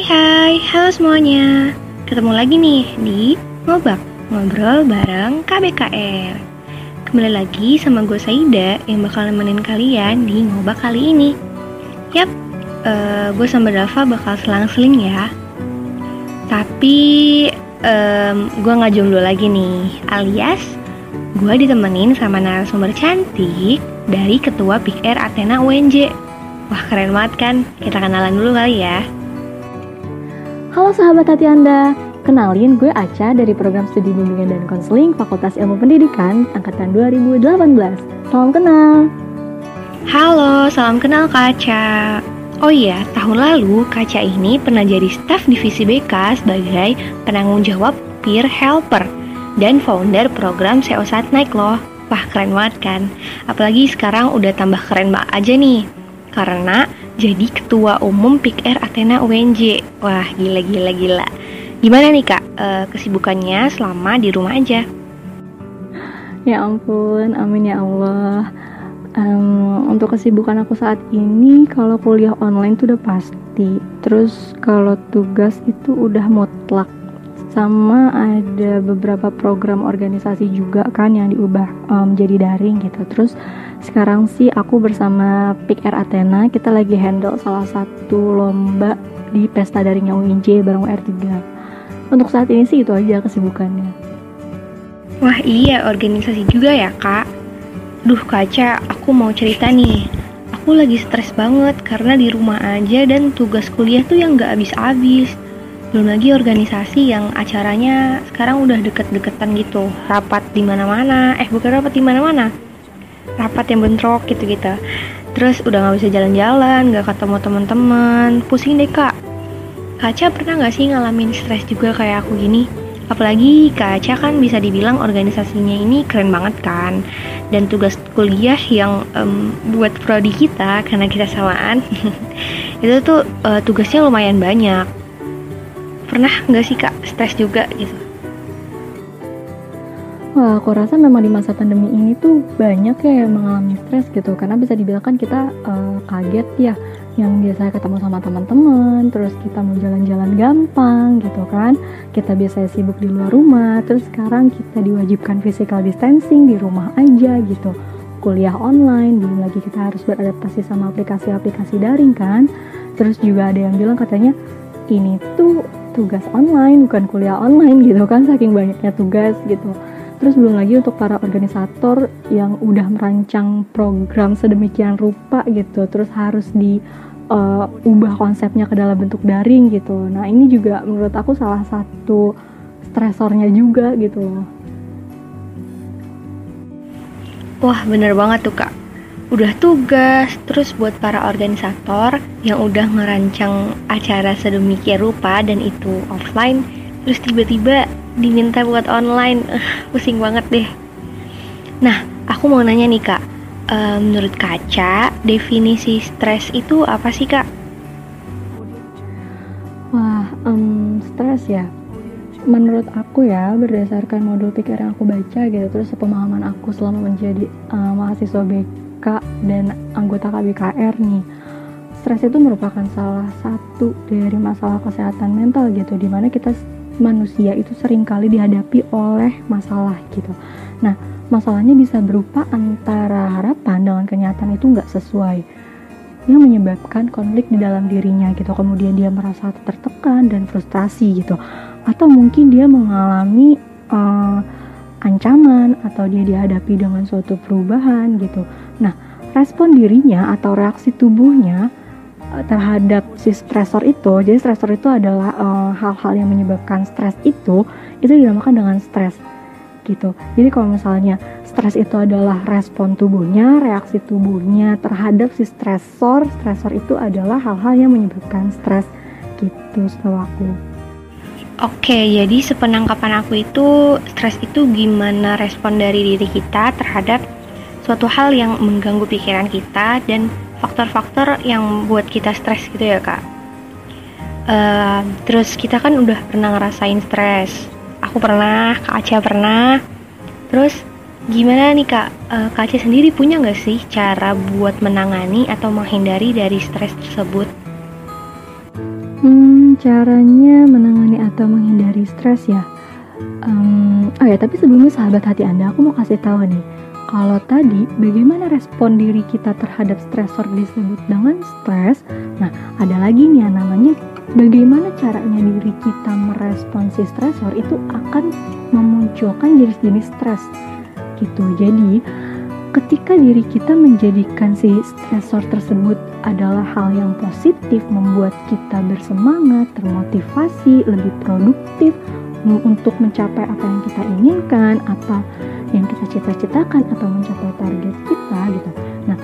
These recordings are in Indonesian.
Hai hai, halo semuanya. Ketemu lagi nih di Ngobak, Ngobrol bareng KBKR Kembali lagi sama gue Saida yang bakal nemenin kalian di Ngobak kali ini. Yap, uh, gue sama Dava bakal selang-seling ya. Tapi um, gue gak jomblo lagi nih Alias, gue ditemenin sama narasumber cantik dari Ketua Air Athena UNJ Wah keren banget kan, kita kenalan dulu kali ya Halo sahabat hati Anda, kenalin gue Aca dari program studi bimbingan dan konseling Fakultas Ilmu Pendidikan Angkatan 2018. Salam kenal. Halo, salam kenal Kak Aca. Oh iya, tahun lalu Kaca ini pernah jadi staf divisi BK sebagai penanggung jawab peer helper dan founder program SEO Naik loh. Wah keren banget kan? Apalagi sekarang udah tambah keren banget aja nih. Karena jadi ketua umum PIK Air Athena UNJ. Wah, gila gila gila. Gimana nih Kak e, kesibukannya selama di rumah aja? Ya ampun, amin ya Allah. Um, untuk kesibukan aku saat ini, kalau kuliah online tuh udah pasti. Terus kalau tugas itu udah mutlak. Sama ada beberapa program organisasi juga kan yang diubah um, jadi daring gitu. Terus sekarang sih aku bersama Air Athena kita lagi handle salah satu lomba di pesta daringnya UINJ bareng UR3 untuk saat ini sih itu aja kesibukannya. Wah iya organisasi juga ya kak. Duh kaca aku mau cerita nih. Aku lagi stres banget karena di rumah aja dan tugas kuliah tuh yang gak habis-habis belum lagi organisasi yang acaranya sekarang udah deket-deketan gitu. Rapat di mana-mana. Eh bukan rapat di mana-mana. Rapat yang bentrok gitu-gitu. Terus udah nggak bisa jalan-jalan nggak ketemu teman-teman. Pusing deh kak. Kaca pernah nggak sih ngalamin stres juga kayak aku gini? Apalagi Kaca kan bisa dibilang organisasinya ini keren banget kan? Dan tugas kuliah yang um, buat prodi kita karena kita samaan itu tuh uh, tugasnya lumayan banyak pernah nggak sih kak stres juga gitu Wah, aku rasa memang di masa pandemi ini tuh banyak ya yang mengalami stres gitu karena bisa dibilang kan kita uh, kaget ya yang biasa ketemu sama teman-teman, terus kita mau jalan-jalan gampang gitu kan. Kita biasanya sibuk di luar rumah, terus sekarang kita diwajibkan physical distancing di rumah aja gitu. Kuliah online, belum lagi kita harus beradaptasi sama aplikasi-aplikasi daring kan. Terus juga ada yang bilang katanya ini tuh tugas online bukan kuliah online gitu kan saking banyaknya tugas gitu Terus belum lagi untuk para organisator yang udah merancang program sedemikian rupa gitu, terus harus diubah uh, konsepnya ke dalam bentuk daring gitu. Nah ini juga menurut aku salah satu stresornya juga gitu loh. Wah bener banget tuh kak udah tugas, terus buat para organisator yang udah ngerancang acara sedemikian rupa dan itu offline, terus tiba-tiba diminta buat online. Uh, pusing banget deh. Nah aku mau nanya nih kak. Uh, menurut kaca definisi stres itu apa sih kak? Wah um, stres ya. Menurut aku ya berdasarkan modul pikir yang aku baca gitu terus pemahaman aku selama menjadi uh, mahasiswa BK dan anggota KBKR nih stres itu merupakan salah satu dari masalah kesehatan mental gitu di mana kita manusia itu sering kali dihadapi oleh masalah gitu. Nah, masalahnya bisa berupa antara harapan dengan kenyataan itu nggak sesuai yang menyebabkan konflik di dalam dirinya gitu. Kemudian dia merasa tertekan dan frustrasi gitu. Atau mungkin dia mengalami uh, ancaman atau dia dihadapi dengan suatu perubahan gitu. Nah, respon dirinya atau reaksi tubuhnya Eh, terhadap si stresor itu jadi stresor itu adalah eh, hal-hal uh, yang menyebabkan stres itu itu dinamakan dengan stres gitu. Jadi kalau misalnya stres itu adalah respon tubuhnya reaksi tubuhnya terhadap si stresor stresor itu adalah hal-hal yang menyebabkan stres gitu setahu aku. Oke, jadi sepenangkapan aku itu stres itu gimana respon dari diri kita terhadap suatu hal yang mengganggu pikiran kita dan faktor-faktor yang buat kita stres gitu ya kak. Uh, terus kita kan udah pernah ngerasain stres. Aku pernah kak Aca pernah. Terus gimana nih kak? Uh, kak Aca sendiri punya nggak sih cara buat menangani atau menghindari dari stres tersebut? Hmm, caranya menangani atau menghindari stres ya. Um, oh ya, tapi sebelumnya sahabat hati Anda, aku mau kasih tahu nih. Kalau tadi bagaimana respon diri kita terhadap stresor disebut dengan stres, nah ada lagi nih yang namanya bagaimana caranya diri kita merespon si stresor itu akan memunculkan jenis-jenis stres gitu. Jadi ketika diri kita menjadikan si stresor tersebut adalah hal yang positif, membuat kita bersemangat, termotivasi, lebih produktif untuk mencapai apa yang kita inginkan, apa yang kita cita-citakan atau mencapai target kita gitu. Nah,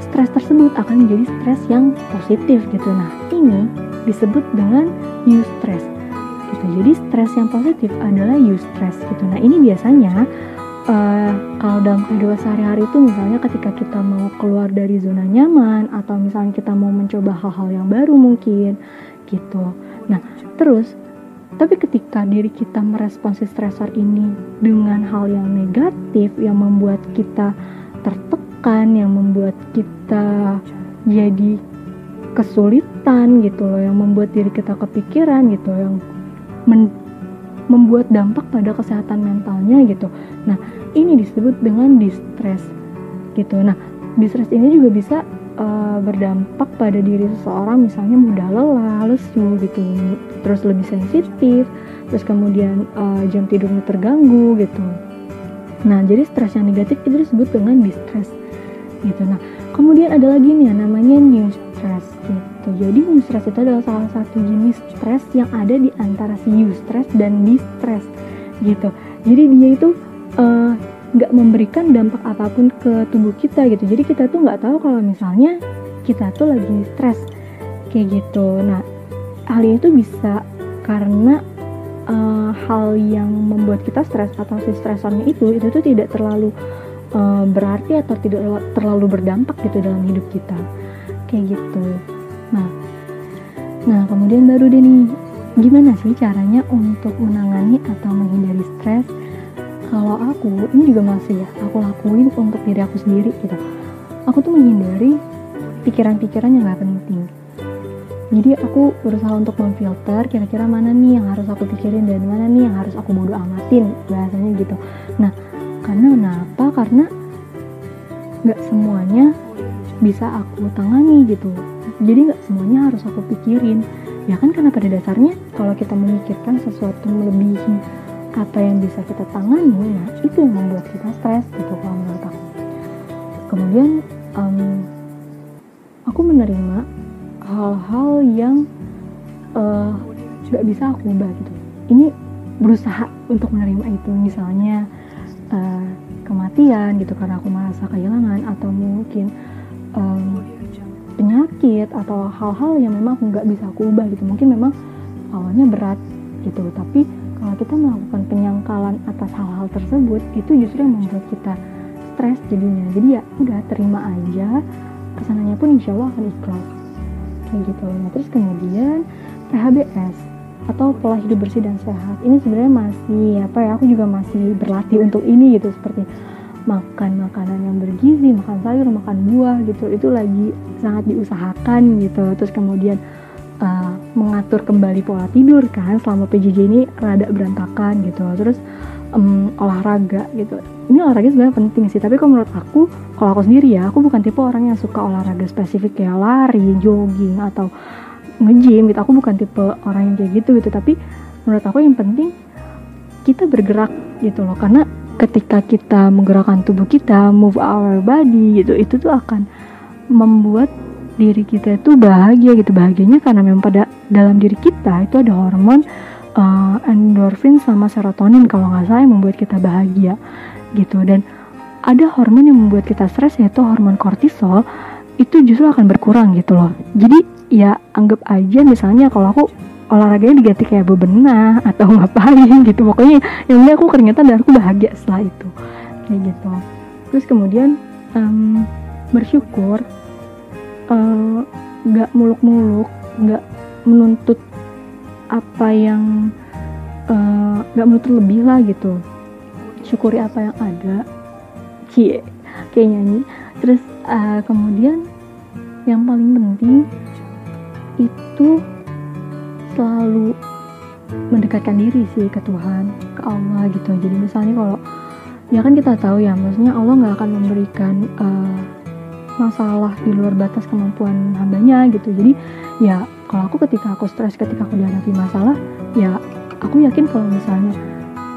stres tersebut akan menjadi stres yang positif gitu. Nah, ini disebut dengan eustress gitu. Jadi stres yang positif adalah eustress gitu. Nah, ini biasanya uh, kalau dalam kehidupan sehari-hari itu misalnya ketika kita mau keluar dari zona nyaman atau misalnya kita mau mencoba hal-hal yang baru mungkin gitu. Nah, terus tapi ketika diri kita merespons stresor ini dengan hal yang negatif yang membuat kita tertekan, yang membuat kita jadi kesulitan gitu loh, yang membuat diri kita kepikiran gitu, yang membuat dampak pada kesehatan mentalnya gitu. Nah, ini disebut dengan distress gitu. Nah, distress ini juga bisa uh, berdampak pada diri seseorang misalnya mudah lelah, lesu gitu, terus lebih sensitif, terus kemudian uh, jam tidurnya terganggu gitu. Nah, jadi stres yang negatif itu disebut dengan distress gitu. Nah, kemudian ada lagi nih namanya new stress gitu. Jadi new stress itu adalah salah satu jenis stres yang ada di antara si eustress dan distress gitu. Jadi dia itu uh, nggak memberikan dampak apa pun ke tubuh kita gitu. Jadi kita tuh nggak tahu kalau misalnya kita tuh lagi stres kayak gitu. Nah hal ini tuh bisa karena uh, hal yang membuat kita stres atau si stresornya itu itu tuh tidak terlalu uh, berarti atau tidak terlalu berdampak gitu dalam hidup kita. Kayak gitu. Nah nah kemudian baru deh nih gimana sih caranya untuk menangani atau menghindari stres kalau aku ini juga masih ya aku lakuin untuk diri aku sendiri gitu. Aku tuh menghindari pikiran-pikiran yang gak penting. Jadi aku berusaha untuk memfilter kira-kira mana nih yang harus aku pikirin dan mana nih yang harus aku bodo amatin bahasanya gitu. Nah karena kenapa? Karena nggak semuanya bisa aku tangani gitu. Jadi nggak semuanya harus aku pikirin. Ya kan karena pada dasarnya kalau kita memikirkan sesuatu melebihi apa yang bisa kita tangani nah itu yang membuat kita stres gitu kalau menurut aku. Kemudian um, aku menerima hal-hal yang uh, bisa aku ubah gitu. Ini berusaha untuk menerima itu misalnya uh, kematian gitu karena aku merasa kehilangan atau mungkin um, penyakit atau hal-hal yang memang aku nggak bisa aku ubah gitu. Mungkin memang awalnya berat gitu tapi kalau kita melakukan penyangkalan atas hal-hal tersebut itu justru yang membuat kita stres jadinya. Jadi ya udah terima aja. Ke sananya pun insya Allah akan ikhlas. Kayak gitu. Nah terus kemudian PHBS atau pola hidup bersih dan sehat. Ini sebenarnya masih apa ya aku juga masih berlatih untuk ini gitu seperti makan makanan yang bergizi makan sayur makan buah gitu. Itu lagi sangat diusahakan gitu. Terus kemudian uh, mengatur kembali pola tidur kan selama PJJ ini rada berantakan gitu. Terus um, olahraga gitu. Ini olahraga sebenarnya penting sih tapi kalau menurut aku kalau aku sendiri ya aku bukan tipe orang yang suka olahraga spesifik kayak lari jogging atau nge-gym gitu. Aku bukan tipe orang yang kayak gitu gitu. Tapi menurut aku yang penting kita bergerak gitu loh. Karena ketika kita menggerakkan tubuh kita move our body gitu itu tuh akan membuat diri kita itu bahagia gitu. Bahagianya karena memang pada dalam diri kita itu ada hormon uh, endorfin sama serotonin kalau nggak salah yang membuat kita bahagia gitu. Dan ada hormon yang membuat kita stres yaitu hormon kortisol itu justru akan berkurang gitu loh. Jadi ya anggap aja misalnya kalau aku olahraganya diganti kayak bebenah atau ngapain gitu. Pokoknya yang aku keringetan dan aku bahagia setelah itu. Kayak gitu. Terus kemudian um, bersyukur nggak uh, muluk-muluk nggak menuntut apa yang eh, nggak uh, menuntut lebih lah gitu. Syukuri apa yang ada. Cie kayak nyanyi. Terus uh, kemudian yang paling penting itu selalu mendekatkan diri sih ke Tuhan ke Allah gitu. Jadi misalnya kalau ya kan kita tahu ya maksudnya Allah nggak akan memberikan uh, masalah di luar batas kemampuan hambanya gitu. Jadi ya kalau aku ketika aku stres ketika aku dihadapi masalah ya aku yakin kalau misalnya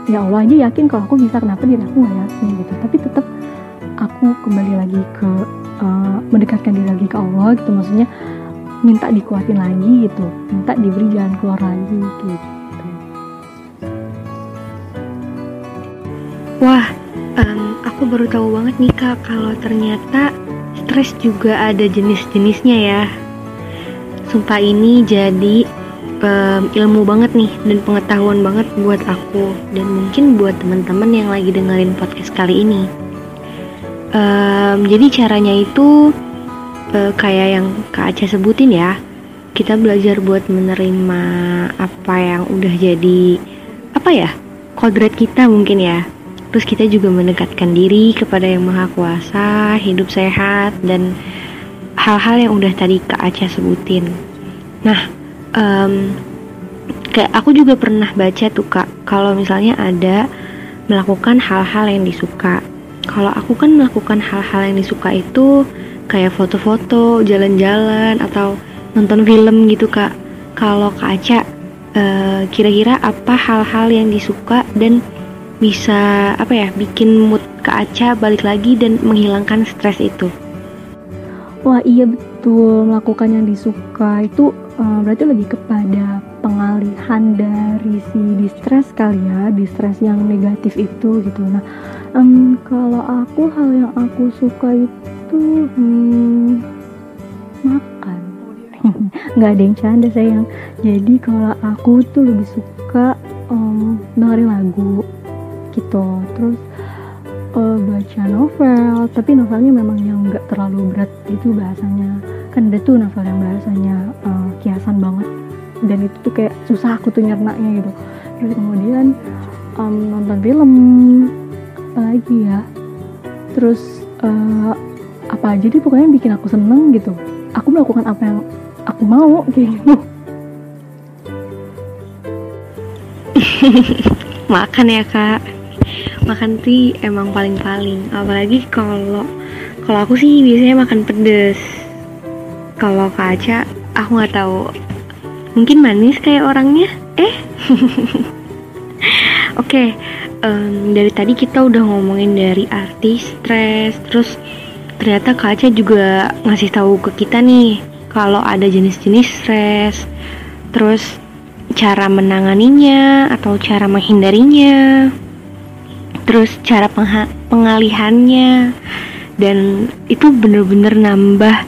ya Allah aja yakin kalau aku bisa kenapa diri aku nggak yakin gitu. Tapi tetap aku kembali lagi ke uh, mendekatkan diri lagi ke Allah gitu. Maksudnya minta dikuatin lagi gitu. Minta diberi jalan keluar lagi gitu. Wah um, aku baru tahu banget nih kak kalau ternyata stres juga ada jenis-jenisnya ya. Sumpah ini jadi um, ilmu banget nih dan pengetahuan banget buat aku dan mungkin buat teman-teman yang lagi dengerin podcast kali ini. Um, jadi caranya itu uh, kayak yang Kak Aca sebutin ya. Kita belajar buat menerima apa yang udah jadi apa ya kodrat kita mungkin ya terus kita juga mendekatkan diri kepada yang maha kuasa hidup sehat dan hal-hal yang udah tadi Kak Aca sebutin nah um, kayak aku juga pernah baca tuh Kak kalau misalnya ada melakukan hal-hal yang disuka kalau aku kan melakukan hal-hal yang disuka itu kayak foto-foto, jalan-jalan atau nonton film gitu kak. Kalau kak Aca, uh, kira-kira apa hal-hal yang disuka dan bisa apa ya bikin mood kak Aca balik lagi dan menghilangkan stres itu? Wah iya betul melakukan yang disuka itu uh, berarti lebih kepada pengalihan dari si distress kali ya, distress yang negatif itu gitu. Nah, um, kalau aku hal yang aku suka itu hmm, makan. Nggak ada yang canda sayang. Jadi kalau aku tuh lebih suka um, dengerin lagu gitu. Terus uh, baca novel, tapi novelnya memang yang nggak terlalu berat itu bahasanya. Kan ada tuh novel yang bahasanya uh, kiasan banget. Dan itu tuh kayak susah aku tuh nyernaknya gitu. Terus kemudian um, nonton film apa lagi ya? Terus uh, apa aja deh pokoknya bikin aku seneng gitu. Aku melakukan apa yang aku mau kayak gitu. Makan ya kak makan tuh emang paling-paling. Apalagi kalau kalau aku sih biasanya makan pedes. Kalau kak Aca aku nggak tahu. Mungkin manis kayak orangnya? Eh? Oke okay, um, dari tadi kita udah ngomongin dari artis stres. Terus ternyata Kak Aca juga ngasih tahu ke kita nih kalau ada jenis-jenis stres. Terus cara menanganinya atau cara menghindarinya terus cara pengalihannya. Dan itu bener-bener nambah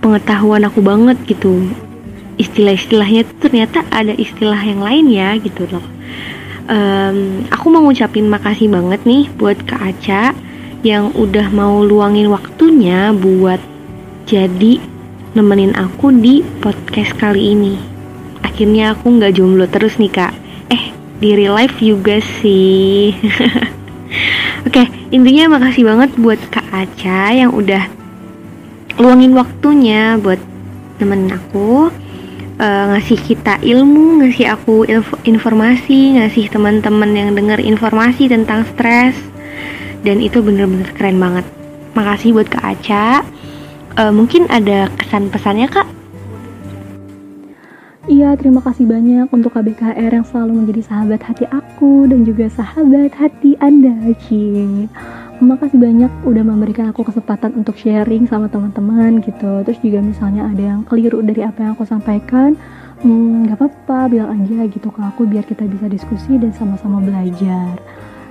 pengetahuan aku banget gitu. Istilah-istilahnya ternyata ada istilah yang lain ya gitu loh. Um, aku mau ngucapin makasih banget nih buat Kak Aca yang udah mau luangin waktunya buat jadi nemenin aku di podcast kali ini. Akhirnya aku nggak jomblo terus nih kak. Eh di real life juga sih oke intinya makasih banget buat kak Aca yang udah luangin waktunya buat nemenin aku uh, ngasih kita ilmu, ngasih aku informasi, ngasih teman-teman yang dengar informasi tentang stres. Dan itu bener-bener keren banget. Makasih buat Kak Aca. Uh, mungkin ada kesan pesannya Kak? Iya, terima kasih banyak untuk KBKR yang selalu menjadi sahabat hati aku dan juga sahabat hati Anda, Ci. Makasih banyak udah memberikan aku kesempatan untuk sharing sama teman-teman gitu. Terus juga misalnya ada yang keliru dari apa yang aku sampaikan, nggak hmm, apa-apa bilang aja gitu ke aku biar kita bisa diskusi dan sama-sama belajar.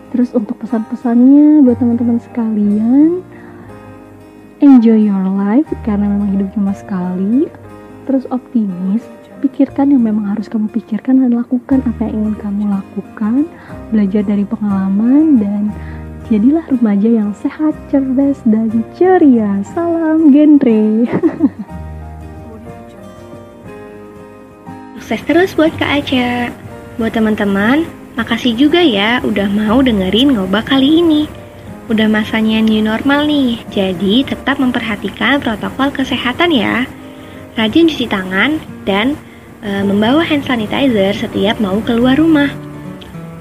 Terus untuk pesan-pesannya buat teman-teman sekalian, enjoy your life karena memang hidup cuma sekali. Terus optimis, pikirkan yang memang harus kamu pikirkan dan lakukan apa yang ingin kamu lakukan. Belajar dari pengalaman dan Jadilah remaja yang sehat, cerdas, dan ceria. Salam genre. Sukses terus buat Kak Aca. Buat teman-teman, makasih juga ya udah mau dengerin ngobak kali ini. Udah masanya new normal nih, jadi tetap memperhatikan protokol kesehatan ya. Rajin cuci tangan dan uh, membawa hand sanitizer setiap mau keluar rumah.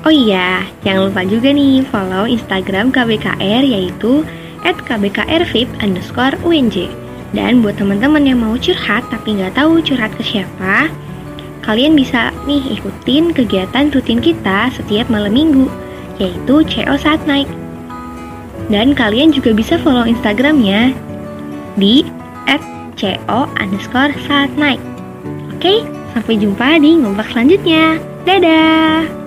Oh iya, jangan lupa juga nih follow Instagram KBKR yaitu kbkrvip underscore UNJ. Dan buat teman-teman yang mau curhat tapi nggak tahu curhat ke siapa, kalian bisa nih ikutin kegiatan rutin kita setiap malam minggu, yaitu CO Saat Naik. Dan kalian juga bisa follow Instagramnya di CO saat naik. Oke, sampai jumpa di ngobrol selanjutnya. Dadah!